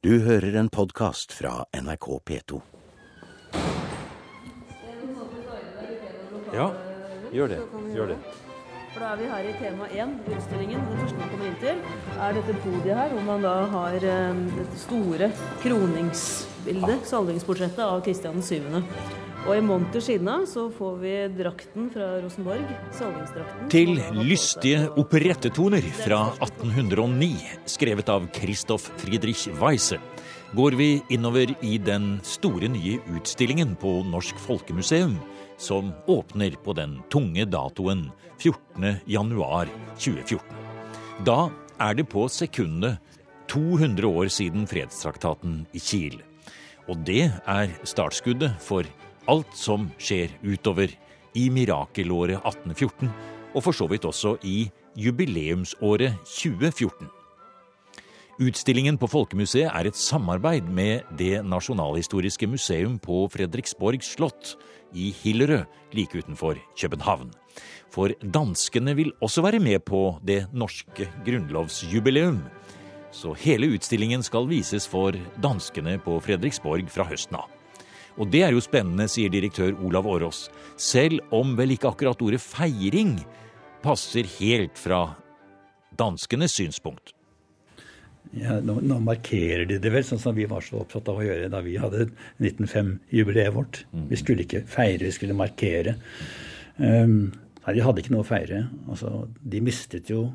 Du hører en podkast fra NRK P2. Ja, gjør det. Gjør det. For da er vi her i tema 1, utstillingen. Det første man kommer inn til, er dette podiet her, hvor man da har eh, dette store kroningsbildet, salvingsportrettet av Kristian 7. Og i monter av så får vi drakten fra Rosenborg, salvingsdrakten. Til lystige operettetoner fra 1809, skrevet av Christoph Friedrich Weisse, går vi innover i den store nye utstillingen på Norsk Folkemuseum, som åpner på den tunge datoen 14. januar 2014. Da er det på sekundet 200 år siden fredstraktaten i Kiel. Og det er startskuddet for alt som skjer utover i mirakelåret 1814, og for så vidt også i jubileumsåret 2014. Utstillingen på Folkemuseet er et samarbeid med Det nasjonalhistoriske museum på Fredriksborg slott i Hillerød, like utenfor København. For danskene vil også være med på det norske grunnlovsjubileum. Så hele utstillingen skal vises for danskene på Fredriksborg fra høsten av. Og det er jo spennende, sier direktør Olav Årås, selv om vel ikke akkurat ordet feiring passer helt fra danskenes synspunkt. Ja, nå, nå markerer de det vel, sånn som vi var så opptatt av å gjøre da vi hadde 1905-jubileet vårt. Vi skulle ikke feire, vi skulle markere. Um, nei, de hadde ikke noe å feire. Altså, de mistet jo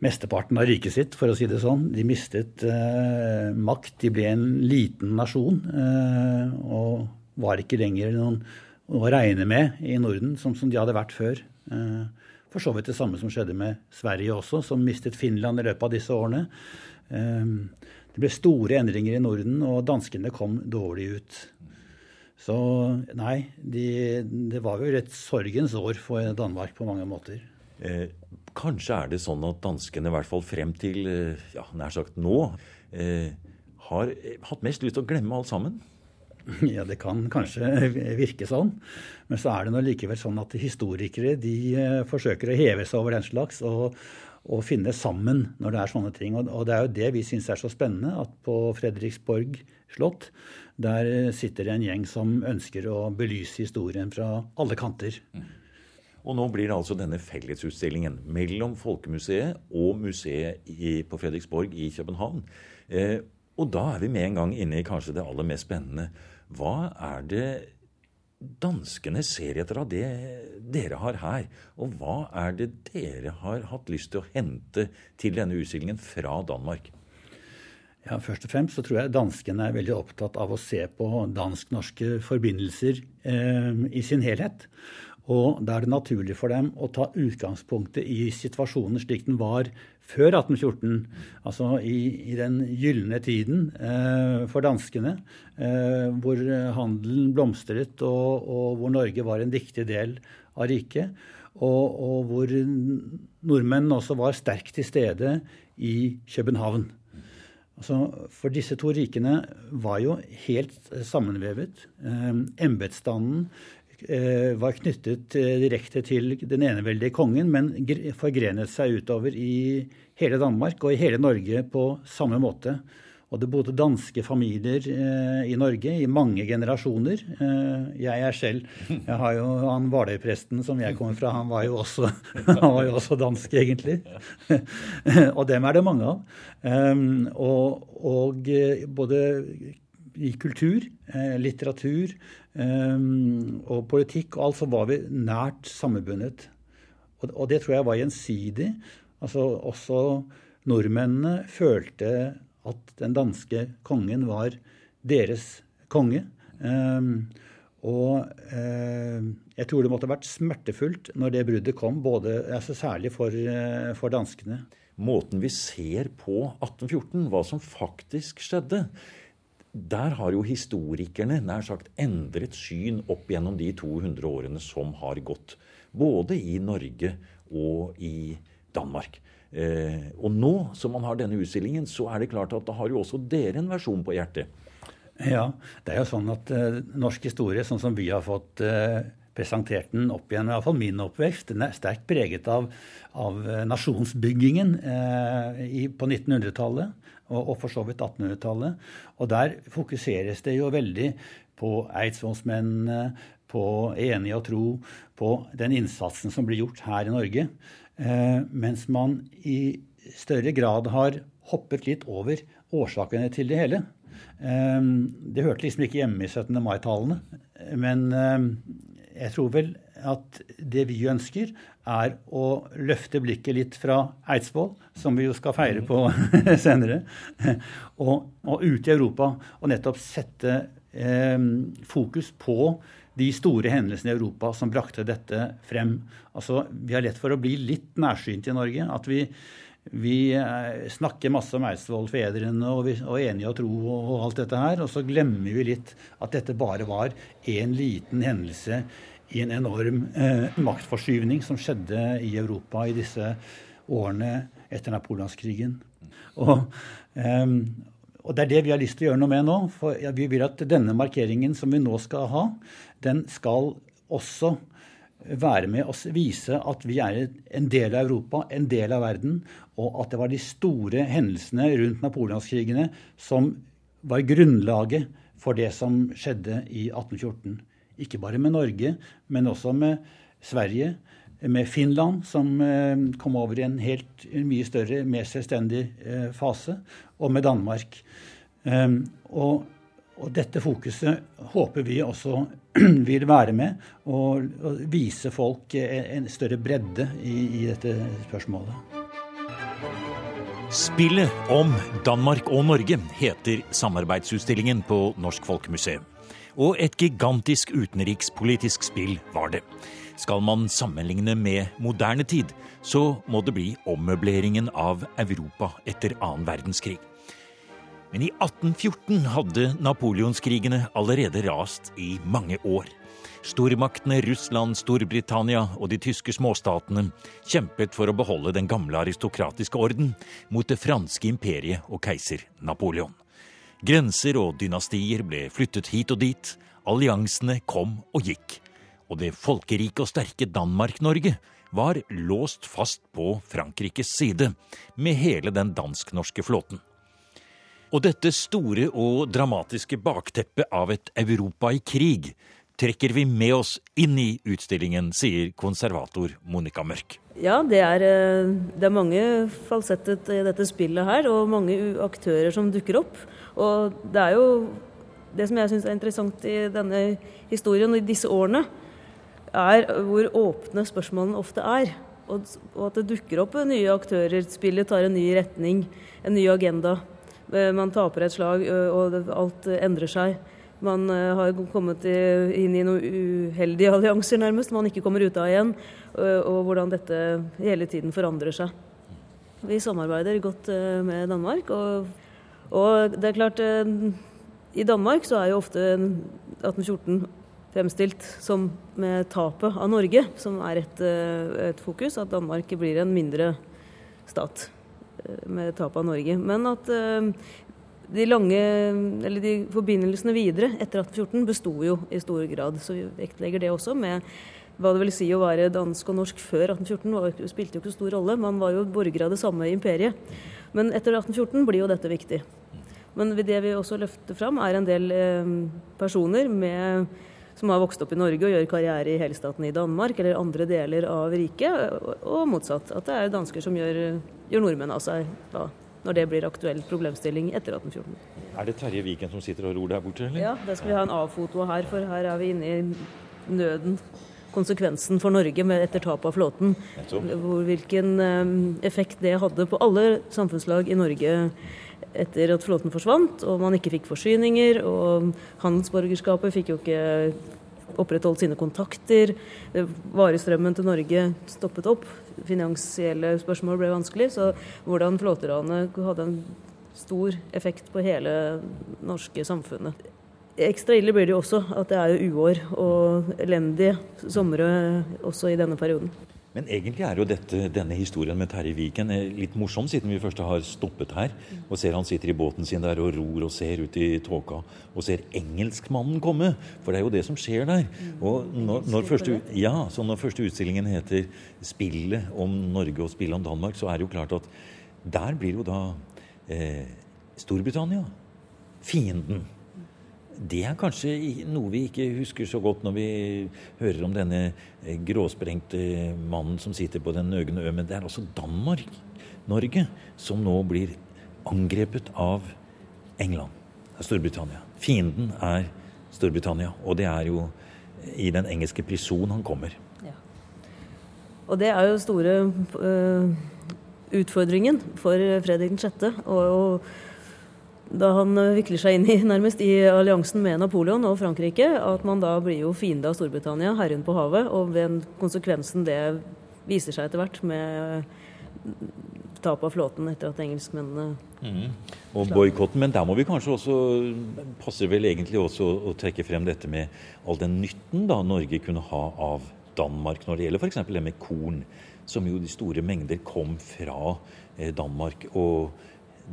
mesteparten av riket sitt, for å si det sånn. De mistet eh, makt. De ble en liten nasjon eh, og var ikke lenger noen å regne med i Norden, som, som de hadde vært før. Eh, for så vidt det samme som skjedde med Sverige også, som mistet Finland i løpet av disse årene. Eh, Det ble store endringer i Norden, og danskene kom dårlig ut. Så nei, de, det var jo et sorgens år for Danmark på mange måter. Kanskje er det sånn at danskene, i hvert fall frem til eh, ja, nær sagt nå, eh, har eh, hatt mest lyst til å glemme alt sammen? Ja, det kan kanskje virke sånn. Men så er det nå likevel sånn at historikere de eh, forsøker å heve seg over den slags og, og finne sammen når det er sånne ting. Og, og det er jo det vi syns er så spennende, at på Fredriksborg slott der sitter det en gjeng som ønsker å belyse historien fra alle kanter. Og nå blir det altså denne fellesutstillingen mellom Folkemuseet og museet i, på Fredriksborg i København. Eh, og da er vi med en gang inne i kanskje det aller mest spennende. Hva er det danskene ser etter av det dere har her? Og hva er det dere har hatt lyst til å hente til denne utstillingen fra Danmark? Ja, Først og fremst så tror jeg danskene er veldig opptatt av å se på dansk-norske forbindelser eh, i sin helhet. Og da er det naturlig for dem å ta utgangspunktet i situasjonen slik den var før 1814. Altså i, i den gylne tiden eh, for danskene, eh, hvor handelen blomstret og, og, hvor Norge var en viktig del av riket. Og, og hvor nordmenn også var sterkt til stede i København. Altså, for disse to rikene var jo helt sammenvevet. Eh, var knyttet eh, direkte til den eneveldige kongen, men forgrenet seg utover i hele Danmark og i hele Norge på samme måte. Og det bodde danske familier eh, i Norge i mange generasjoner. Eh, jeg er selv Jeg har jo han Hvaler-presten som jeg kommer fra, han var jo også, han var jo også dansk, egentlig. og dem er det mange av. Um, og, og eh, både i kultur, eh, litteratur um, og politikk og alt så var vi nært sammenbundet. Og, det tror jeg var gjensidig. Altså også nordmennene følte at den danske kongen var deres konge. Um, og eh, jeg tror det måtte ha vært smertefullt når det bruddet kom, både, altså særlig for, eh, for danskene. Måten vi ser på 1814, hva som faktisk skjedde, der har jo historikerne nær sagt endret syn opp gjennom de 200 årene som har gått. Både i Norge og i Danmark. Eh, og nå som man har denne utstillingen, så er det klart at da har jo også dere en versjon på hjertet. Ja, det er jo sånn at eh, norsk historie, sånn som vi har fått eh, presentert den opp igjen, i hvert fall min oppvekst, den er sterkt preget av, av eh, nasjonsbyggingen eh, i, på 1900-tallet. og, og for så vidt 1800-tallet. Og der fokuseres det jo veldig på eidsvollsmennene, på enige og tro, på den innsatsen som blir gjort her i Norge. Eh, mens man i større grad har hoppet litt over årsakene til det hele. Eh, det hørte liksom ikke hjemme i 17. mai-talene. Men eh, jeg tror vel at det vi ønsker, er å løfte blikket litt fra Eidsvoll, som vi jo skal feire på senere, og, og ut i Europa og nettopp sette eh, fokus på de store hendelsene i Europa som brakte dette frem. Altså, Vi har lett for å bli litt nærsynt i Norge. At vi, vi eh, snakker masse om Eidsvoll-fedrene og, og enige og tro og, og alt dette her. Og så glemmer vi litt at dette bare var én liten hendelse i en enorm eh, maktforskyvning som skjedde i Europa i disse årene etter napoleonskrigen. Og, eh, og, det er det vi har lyst til å gjøre noe med nå. For vi vil at denne markeringen som vi nå skal ha, den skal også være med og vise at vi er en del av Europa, en del av verden, og at det var de store hendelsene rundt napoleonskrigene som var grunnlaget for det som skjedde i 1814. Ikke bare med Norge, men også med Sverige, med Finland, som eh, kom over i en helt mye større, mer selvstendig eh, fase, og med Danmark. Ehm, og, og dette fokuset håper vi også vil være med og, vise folk en større bredde i, i dette spørsmålet. Spillet om Danmark og Norge heter samarbeidsutstillingen på Norsk Folkemuseum. Og et gigantisk utenrikspolitisk spill var det. Skal man sammenligne med moderne tid, så må det bli ommøbleringen av Europa etter annen verdenskrig. Men i 1814 hadde napoleonskrigene allerede rast i mange år. Stormaktene Russland, Storbritannia og de tyske småstatene kjempet for å beholde den gamle aristokratiske orden mot det franske imperiet og keiser Napoleon. Grenser og dynastier ble flyttet hit og dit, alliansene kom og gikk, og det folkerike og sterke Danmark-Norge var låst fast på Frankrikes side, med hele den dansk-norske flåten. Og dette store og dramatiske bakteppet av et Europa i krig trekker vi med oss inn i utstillingen, sier konservator Monica Mørk. Ja, det er, eh, det er mange falsettet i dette spillet her, og mange aktører som dukker opp. Og det er jo det som jeg syns er interessant i denne historien og i disse årene, er hvor åpne spørsmålene ofte er. Og, at det dukker opp nye aktører. Spillet tar en ny retning, en ny agenda. Eh, man taper et slag, og alt endrer seg. Man eh, har kommet inn i noen uheldige allianser, nærmest, man ikke kommer ut av igjen. Og hvordan dette hele tiden forandrer seg. Vi samarbeider godt med Danmark. og og det er klart, i Danmark så er jo ofte 1814 fremstilt som med tapet av Norge, som er et, et fokus. At Danmark blir en mindre stat med tapet av Norge. Men at de lange, eller de forbindelsene videre etter 1814 besto jo i stor grad. Så vi vektlegger det også med hva det vil si å være dansk og norsk før 1814 var, spilte jo ikke stor rolle. Man var jo borger av det samme imperiet. Men etter 1814 blir jo dette viktig. Men det vi også løfter fram, er en del eh, personer med, som har vokst opp i Norge og gjør karriere i helstaten i Danmark eller andre deler av riket, og motsatt. At det er dansker som gjør, gjør nordmenn av seg da, når det blir aktuell problemstilling etter 1814. Er det Terje Viken som sitter og ror der borte, eller? Ja, da skal vi ha en A-foto her, for her er vi inne i nøden konsekvensen for Norge med etter tapet av flåten. Hvor, hvilken um, effekt det hadde på alle samfunnslag i Norge etter at flåten forsvant, og man ikke fikk forsyninger. Og handelsborgerskapet fikk jo ikke opprettholdt sine kontakter. Varestrømmen til Norge stoppet opp. Finansielle spørsmål ble vanskelig. Så hvordan flåteranet hadde en stor effekt på hele norske samfunnet. Ekstra ille blir det jo også at det er uår og elendige somre også i denne perioden. Men egentlig er jo dette, denne historien med Terje Viken eh, litt morsom, siden vi først har stoppet her og ser han sitter i båten sin der og ror og ser ut i tåka og ser engelskmannen komme. For det er jo det som skjer der. Og når, når, første, ja, så når første utstillingen heter 'Spillet om Norge og spillet om Danmark', så er det jo klart at der blir jo da eh, Storbritannia. Fienden. Det er kanskje noe vi ikke husker så godt når vi hører om denne eh, gråsprengte mannen som sitter på den nøgne ø, men det er også Danmark, Norge, som nå blir angrepet av England, Storbritannia. Fienden er Storbritannia, og det er jo i den engelske prison han kommer. Ja. Og det er jo store uh, utfordringen for Fredrik 6. Og, og da han vikler seg inn i, nærmest i alliansen med Napoleon og Frankrike, at man da blir jo fiende av Storbritannia, herren på havet, og ved konsekvensen det viser seg etter hvert med tap av flåten etter at engelskmennene mm. Og boikotten, men der må vi kanskje også passer vel egentlig også å trekke frem dette med all den nytten da Norge kunne ha av Danmark når det gjelder f.eks. det med korn, som jo de store mengder kom fra eh, Danmark. og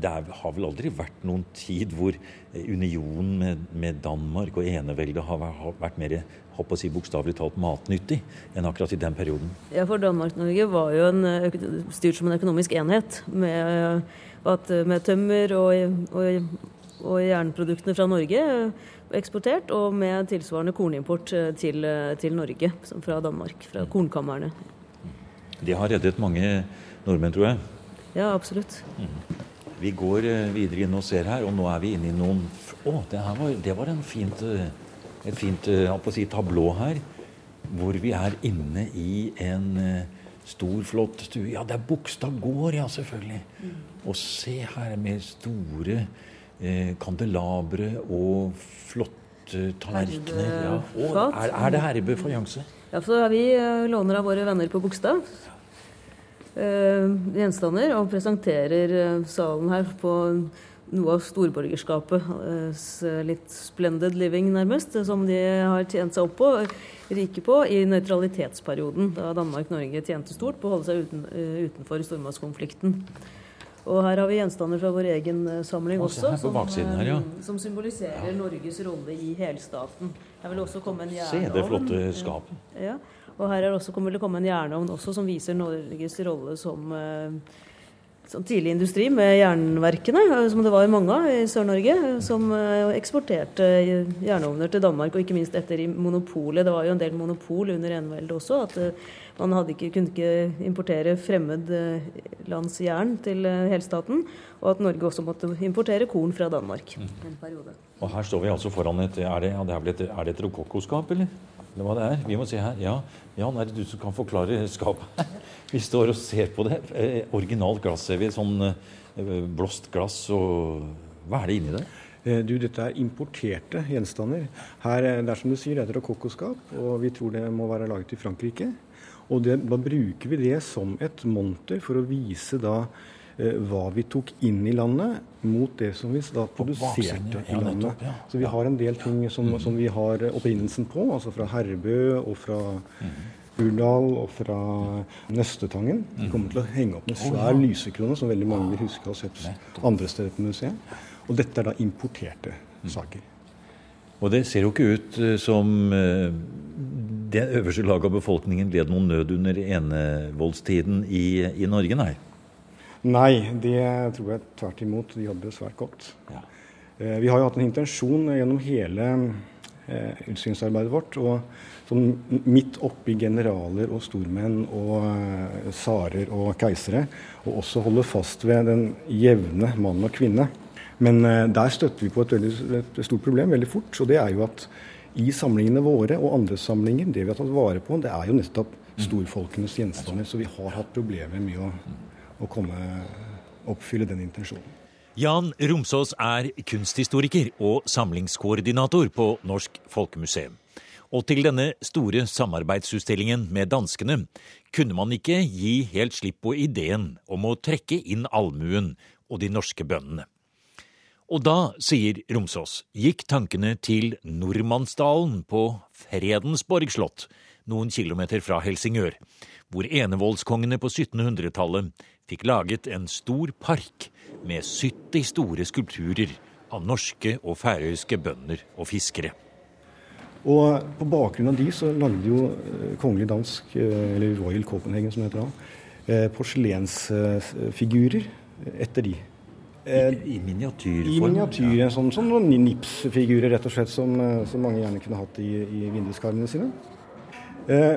det har vel aldri vært noen tid hvor eh, unionen med, med Danmark og eneveldet har, vært mer håper å si bokstavelig talt matnyttig enn akkurat i den perioden. Ja, for Danmark-Norge var jo en, eh, styrt som en økonomisk enhet. Med, med tømmer og, og, og, jernproduktene fra Norge eksportert, og med tilsvarende kornimport eh, til, til Norge fra Danmark. Fra mm. kornkamrene. Det har reddet mange nordmenn, tror jeg. Ja, absolutt. Mm. Vi går eh, videre inn og ser her, og nå er vi inne i noen Å, det, var, det var fint, eh, et fint eh, si, tablå her. Hvor vi er inne i en stor, flott stue. Ja, det er Bogstad gård, ja, selvfølgelig. Mm. Og se her med store eh, kandelabre og flotte tallerkener. Ja. er, er, det herbe fajanse? Ja, for vi låner av våre venner på Bogstad. Eh, gjenstander og presenterer eh, salen her på noe av storborgerskapets eh, litt splendid living, nærmest, som de har tjent seg opp på, rike på, i nøytralitetsperioden, da Danmark-Norge tjente stort på å holde seg uten, utenfor stormaktskonflikten. Og her har vi gjenstander fra vår egen samling også, som, her, ja. som, symboliserer Norges rolle i helstaten. Her vil også komme en jernovn. Se det flotte skapet. Ja. Og her er også, kommer det komme en jernovn også som viser Norges rolle som, eh, som tidlig industri med jernverkene, eh, som det var mange av i Sør-Norge, som eh, eksporterte jernovner til Danmark, og ikke minst etter monopolet. Det var jo en del monopol under eneveldet også. at man ikke, kunne ikke importere fremmed lands jern til helstaten, og at Norge også måtte importere korn fra Danmark. Mm. en periode. Og her står vi altså foran et Er det, er det et, er det et rokokkoskap, eller? Eller hva det er? Vi må se her. Ja, Jan, er det du som kan forklare skapet? Vi står og ser på det. Eh, originalt vi. Sånn eh, blåst glass. og Hva er det inni det? Eh, du, dette er importerte gjenstander. Her, det er som du sier, det er et rokokkoskap, og vi tror det må være laget i Frankrike. Og det, da bruker vi det som et monter for å vise da hva vi tok inn i landet, mot det som vi da produserte i landet. Så vi har en del ting som, som vi har opprinnelsen på, altså fra Herbø og fra Urdal og fra Nøstetangen. Vi kommer til å henge opp en svær lysekrone som veldig mange vil huske har sett andre steder på museet. Og dette er da importerte saker. Og det ser jo ikke ut eh, som eh, det øverste laget av befolkningen led noen nød under enevoldstiden i, i Norge, nei? Nei, det tror jeg tvert imot. De det svært godt. Ja. Eh, vi har jo hatt en intensjon gjennom hele eh, utstillingsarbeidet vårt. og sånn Midt oppi generaler og stormenn og eh, sarer og keisere, og også holde fast ved den jevne mann og kvinne. Men eh, der støtter vi på et, veldig, et stort problem veldig fort. og det er jo at i samlingene våre og andre samlinger, det vi har tatt vare på, det er jo nettopp storfolkenes gjenstander. Så vi har hatt problemer med å å komme, oppfylle den intensjonen. Jan Romsås er kunsthistoriker og samlingskoordinator på Norsk Folkemuseum. Og til denne store samarbeidsutstillingen med danskene kunne man ikke gi helt slipp på ideen om å trekke inn allmuen og de norske bøndene. Og da, sier Romsås, gikk tankene til Nordmannsdalen på Fredensborg slott, noen kilometer fra Helsingør, hvor enevoldskongene på 1700-tallet fikk laget en stor park med 70 store skulpturer av norske og færøyske bønder og fiskere. Og På bakgrunn av de så lagde jo eh, Kongelig dansk, eh, eller Royal Copenhagen som heter da, eh, porselensfigurer etter de. I, i miniatyrform? I miniatyr, ja. som, sånn noen nipsfigurer rett og slett, som, som mange gjerne kunne hatt i, i vinduskarmene sine. Eh,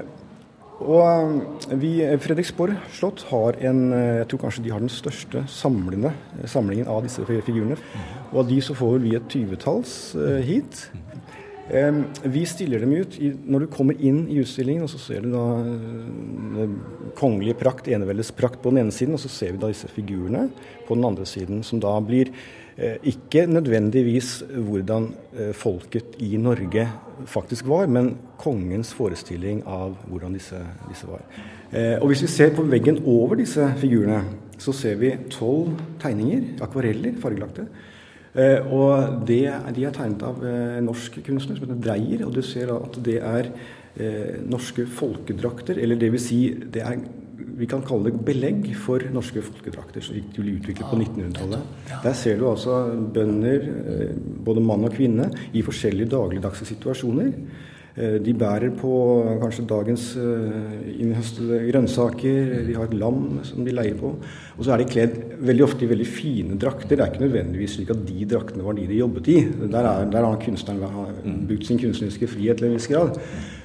og vi, Fredriksborg slott har en Jeg tror kanskje de har den største samlende, samlingen av disse figurene. Og av de så får vi et tyvetalls hit. Vi stiller dem ut når du kommer inn i utstillingen, og så ser du da kongelige prakt, eneveldes prakt på den ene siden, og så ser vi da disse figurene på den andre siden, som da blir eh, ikke nødvendigvis hvordan eh, folket i Norge faktisk var, men kongens forestilling av hvordan disse, disse var. Eh, og Hvis vi ser på veggen over disse figurene, så ser vi tolv tegninger, akvareller, fargelagte. Eh, og det, De er tegnet av en eh, norsk kunstner som heter Dreyer. Og du ser at det er eh, norske folkedrakter, eller vil si det er vi kan kalle det belegg for norske folkedrakter som ble utviklet på 1900-tallet. Der ser du altså bønder, både mann og kvinne, i forskjellige dagligdagse situasjoner. Eh, de bærer på kanskje dagens eh, innhøstede grønnsaker, de har et lam som de leier på. Og så er de kledd veldig ofte i veldig fine drakter. Det er ikke nødvendigvis slik at de draktene var de de jobbet i. Der, er, der har kunstneren brukt sin kunstneriske frihet til en viss grad.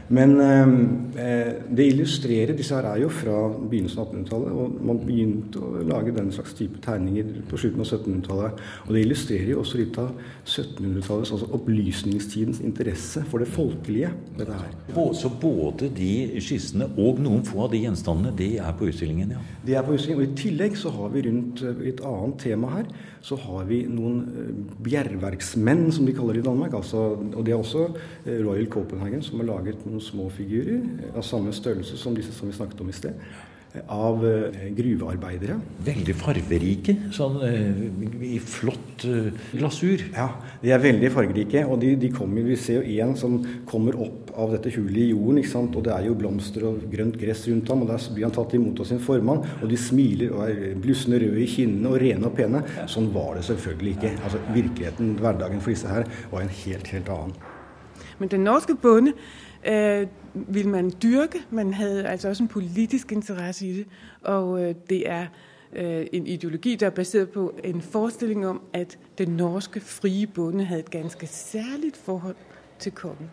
Men eh, det illustrerer Disse her er jo fra begynnelsen av 1800-tallet, og man begynte å lage den slags type tegninger på slutten av 1700-tallet. Og det illustrerer jo også litt av 1700-tallets, altså opplysningstidens interesse for det folkelige. med det her. Så både de skissene og noen få av de gjenstandene, de er på utstillingen? ja? De er på utstillingen, og I tillegg så har vi rundt eh, et annet tema her, så har vi noen eh, bjerverksmenn, som de kaller det i Danmark. Altså, og det er også Royal Copenhagen som har laget noen noen små figurer av samme størrelse som disse som vi snakket om i sted. Av eh, gruvearbeidere. Veldig farverike. Sånn eh, i flott eh, glasur. Ja, de er veldig fargerike. Og de, de kommer, vi ser jo en som kommer opp av dette hullet i jorden. ikke sant? Og det er jo blomster og grønt gress rundt ham. Og der blir han tatt imot av sin formann. Og de smiler og er blussende røde i kinnene og rene og pene. Sånn var det selvfølgelig ikke. Altså Virkeligheten, hverdagen for disse her, var en helt, helt annen. Men den norske bonde øh, ville man dyrke. Man hadde altså også en politisk interesse i det. Og øh, det er øh, en ideologi der er basert på en forestilling om at den norske frie bonde hadde et ganske særligt forhold til kongen.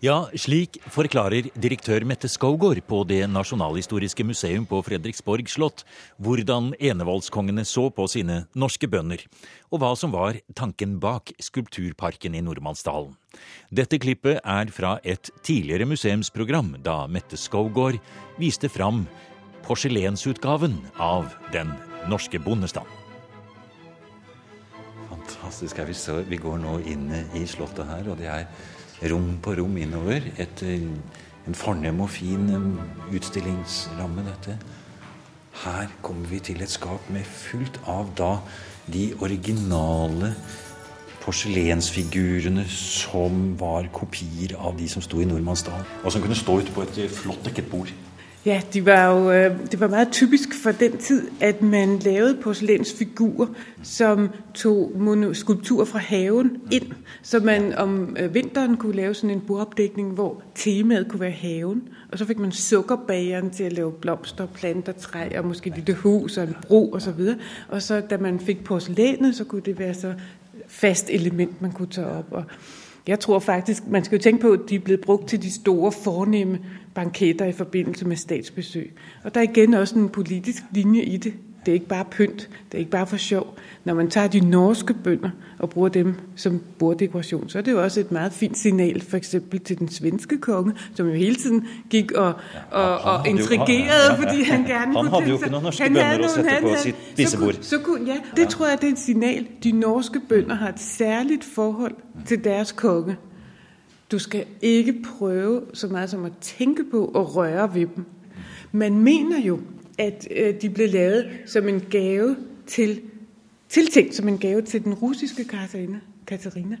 Ja, slik forklarer direktør Mette Skovgård på Det nasjonalhistoriske museum på Fredriksborg slott hvordan enevoldskongene så på sine norske bønder, og hva som var tanken bak skulpturparken i Nordmannsdalen. Dette klippet er fra et tidligere museumsprogram, da Mette Skovgård viste fram porselensutgaven av Den norske bondestand. Fantastisk. Vi går nå inn i slottet her, og det er rom på rom innover. Et, eh, en fornem og fin eh, utstillingsramme, dette. Her kommer vi til et skap med fullt av da de originale porselensfigurene som var kopier av de som sto i Nordmannsdalen. Og som kunne stå ute på et eh, flott dekket bord. Ja, det var jo øh, det var meget typisk for den tid, at man lavede porcelænsfigurer, som tog skulpturer fra haven ind, så man om øh, vinteren kunne lave sådan en bordopdækning, hvor temaet kunne være haven. Og så fik man sukkerbageren til at lave blomster, planter, træ og måske et lille hus og en bro osv. Og, og så da man fik porcelænet, så kunne det være så fast element, man kunne tage op. Og jeg tror faktisk, man skal jo tænke på, at de er blevet brugt til de store, fornemme banketter i forbindelse med statsbesøg. Og der er igen også en politisk linje i det. Det er ikke bare pynt, det er ikke bare for sjov. Når man tager de norske bønder og bruger dem som borddekoration, så er det jo også et meget fint signal for eksempel til den svenske konge, som jo hele tiden gikk og, og, og intrigerede, fordi han gerne Han hadde jo ikke noen norske bønder å sette på sitt spisebord. Så, så, ja, det tror jeg det er et signal. De norske bønder har et særligt forhold til deres konge. Du skal ikke prøve så meget som å tenke på å røre ved dem. Man mener jo, at øh, de ble lavet som en gave til tiltænkt som en gave til den russiske Katarina. Katarina.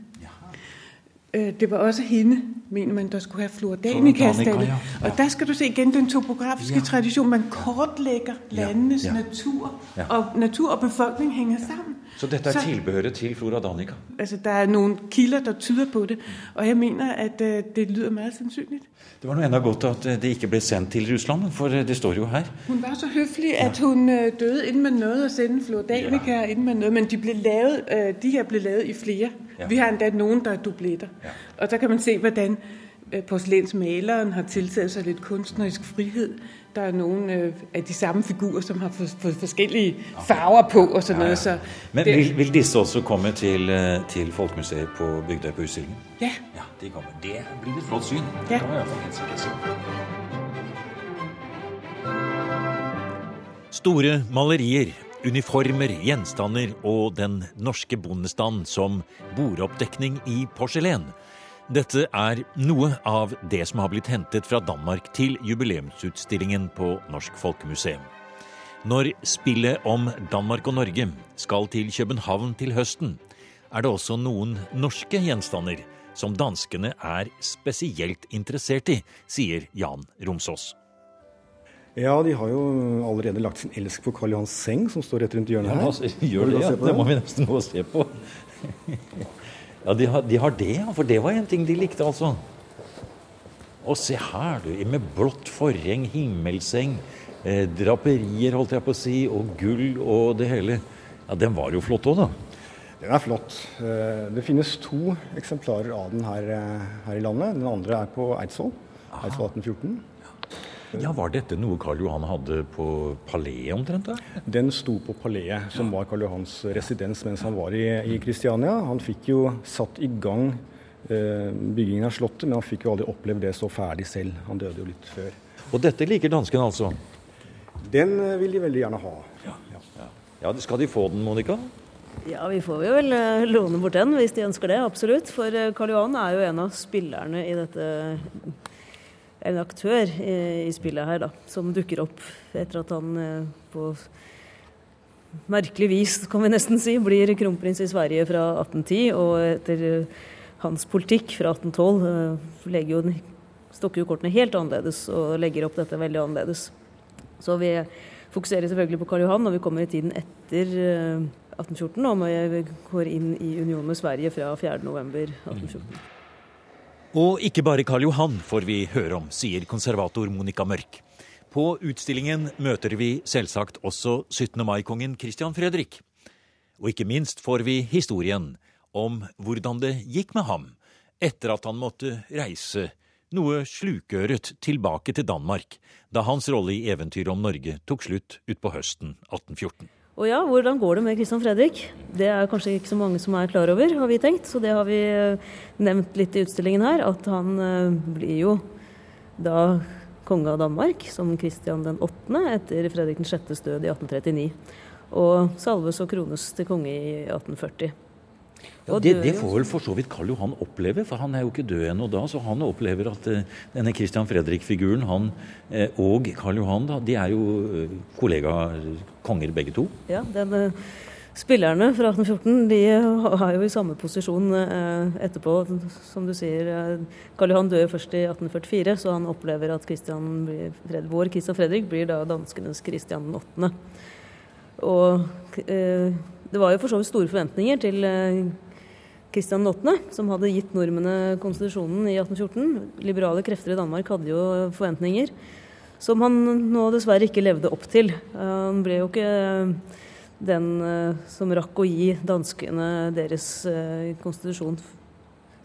Øh, det var også hende, mener man, der skulle have Flordanica-stallet. ja. Og der skal du se igen den topografiske Ja. tradition. Man kortlægger landenes ja. natur, og natur og befolkning hænger sammen. Så dette er Så- tilbehøret til Flora Danica? Altså, der er noen kilder, der tyder på det, og jeg mener, at uh, det lyder meget sannsynlig. Det var noe enda godt at eh, det ikke ble sendt til Russland, for det står jo her. Hun var så høflig, at hun uh, døde, innen man nådde å sende Flordanica, ja. inden man nåede, men de ble lavet, uh, de her ble lavet i flere. Ja. Vi har endda nogen, der er dubletter. Ja. Og der kan man se, hvordan øh, porcelænsmaleren har tiltaget sig lidt kunstnerisk frihed. Der er nogle av af de samme figurer, som har fået for, forskellige farver på og sådan noget. Så Men vil, vil disse også komme til, eh, til Folkemuseet på Bygdøy på utstillingen? Ja, Ja, de kommer. Det blir et flott syn. Ja. Det kommer i hvert fall helt sikkert si. Store malerier, uniformer, gjenstander og den norske bondestand som bordoppdekning i porselen. Dette er noe av det som har blitt hentet fra Danmark til jubileumsutstillingen på Norsk Folkemuseum. Når spillet om Danmark og Norge skal til København til høsten, er det også noen norske gjenstander som danskene er spesielt interessert i, sier Jan Romsås. Ja, de har jo allerede lagt sin elsk på Karl Johans seng, som står rett rundt hjørnet her. Ja, altså, gjør det, ja. Det må vi nesten gå og se på. Ja, de har, de har det, ja. For det var en ting de likte, altså. Og se her, du. Med blått forheng, himmelseng, eh, draperier, holdt jeg på å si, og gull og det hele. Ja, den var jo flott òg, da. Den er flott. Eh, Det finnes to eksemplarer av den her, eh, her i landet. Den andre er på Eidsvoll. Eidsvoll 1814. Ja, Var dette noe Karl Johan hadde på paleet omtrent? da? Den sto på Paleet, som var Karl Johans residens mens han var i, i Kristiania. Han fikk jo satt i gang eh, byggingen av Slottet, men han fikk jo aldri oppleve det så ferdig selv. Han døde jo litt før. Og dette liker danskene altså? Den eh, vil de veldig gjerne ha. Ja, Skal de få den, Monica? Ja, vi får jo vel eh, låne bort den hvis de ønsker det, absolutt. For eh, Karl Johan er jo en av spillerne i dette En aktør i, i spillet her, da, som dukker opp etter at han eh, på merkelig vis, kan vi nesten si, blir kronprins i Sverige fra 1810. Og etter eh, hans politikk fra 1812 eh, jo, stokker jo kortene helt annerledes og legger opp dette veldig annerledes. Så vi fokuserer selvfølgelig på Karl Johan når vi kommer i tiden etter eh, 1814, og vi går inn i union med Sverige fra 4.11.1814. Og ikke bare Karl Johan får vi høre om, sier konservator Monica Mørk. På utstillingen møter vi selvsagt også 17. mai-kongen Christian Fredrik. Og ikke minst får vi historien om hvordan det gikk med ham etter at han måtte reise noe slukøret tilbake til Danmark da hans rolle i eventyret om Norge tok slutt utpå høsten 1814. Og ja, hvordan går det med Christian Fredrik? Det er kanskje ikke så mange som er klar over, har vi tenkt. Så det har vi eh, nevnt litt i utstillingen her, at han eh, blir jo da konge av Danmark som Christian den 8. etter Fredrik den 6.s død i 1839. Og salves og krones til konge i 1840. Ja, det, det får vel for så vidt Karl Johan oppleve, for han er jo ikke død ennå da. Så han opplever at eh, denne Christian Fredrik-figuren, han eh, og Karl Johan, da, de er jo eh, kollega-konger begge to. Ja, den, spillerne fra 1814 de har jo i samme posisjon etterpå. Som du sier, Karl Johan dør først i 1844, så han opplever at Christian blir, vår Christian Fredrik blir da danskenes Christian 8. Og eh, det var jo for så vidt store forventninger til eh, Kristian 8., som hadde gitt nordmennene konstitusjonen i 1814. Liberale krefter i Danmark hadde jo forventninger som han nå dessverre ikke levde opp til. Eh, Han ble jo ikke eh, den eh, som rakk å gi danskene deres eh, konstitusjon.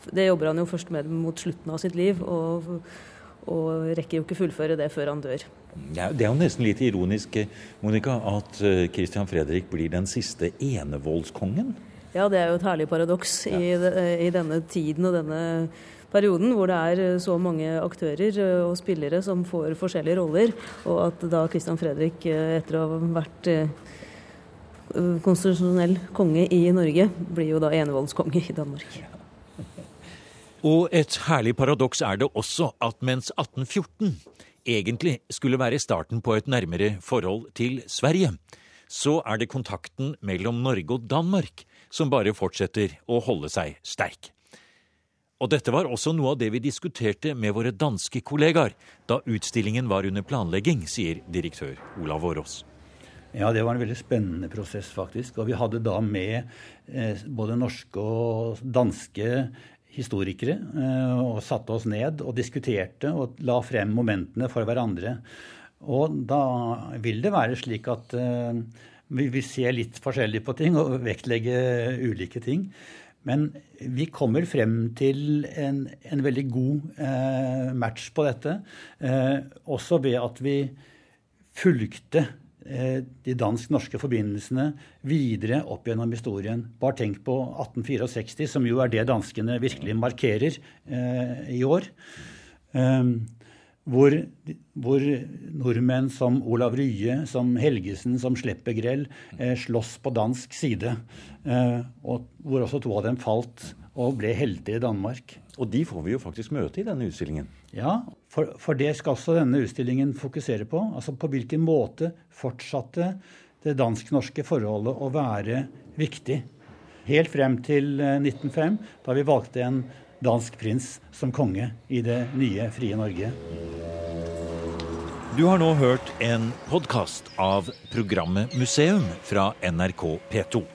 Det jobber han jo først med mot slutten av sitt liv, og, og rekker jo ikke fullføre det før han dør. Ja, det er jo nesten litt ironisk, eh, Monica, at eh, Christian Fredrik blir den siste enevoldskongen. Ja, det er jo et herlig paradoks i, i denne tiden og denne perioden hvor det er eh, så mange aktører og spillere som får forskjellige roller, og at da Christian Fredrik, etter å ha vært konstitusjonell konge i Norge, blir jo da enevoldskonge i Danmark. Og et herlig paradoks er det også at mens 1814 egentlig skulle være starten på et nærmere forhold til Sverige, så er det kontakten mellom Norge og Danmark som bare fortsetter å holde seg sterk. Og dette var også noe av det vi diskuterte med våre danske kollegaer da utstillingen var under planlegging, sier direktør Olav Årås. Ja, det var en veldig spennende prosess, faktisk. Og vi hadde da med eh, både norske og danske historikere eh, og satte oss ned og diskuterte og la frem momentene for hverandre. Og da vil det være slik at eh, vi vil se litt forskjellig på ting og vektlegge ulike ting. Men vi kommer frem til en, en veldig god eh, match på dette. Også ved at vi fulgte de dansk-norske forbindelsene videre opp gjennom historien. Bare tenk på 1864, som jo er det danskene virkelig markerer eh, i år. Um, hvor, hvor, nordmenn som Olav Rye, som Helgesen, som Sleppegrell eh, slåss på dansk side. Eh, og hvor også to av dem falt og ble helter i Danmark. Og de får vi jo faktisk møte i denne utstillingen. Ja, for, for det skal også denne utstillingen fokusere på. Altså på hvilken måte fortsatte det dansk-norske forholdet å være viktig. Helt frem til 1905, eh, da vi valgte en dansk prins som konge i det nye, frie Norge. Du har nå hørt en podkast av programmet Museum fra NRK P2.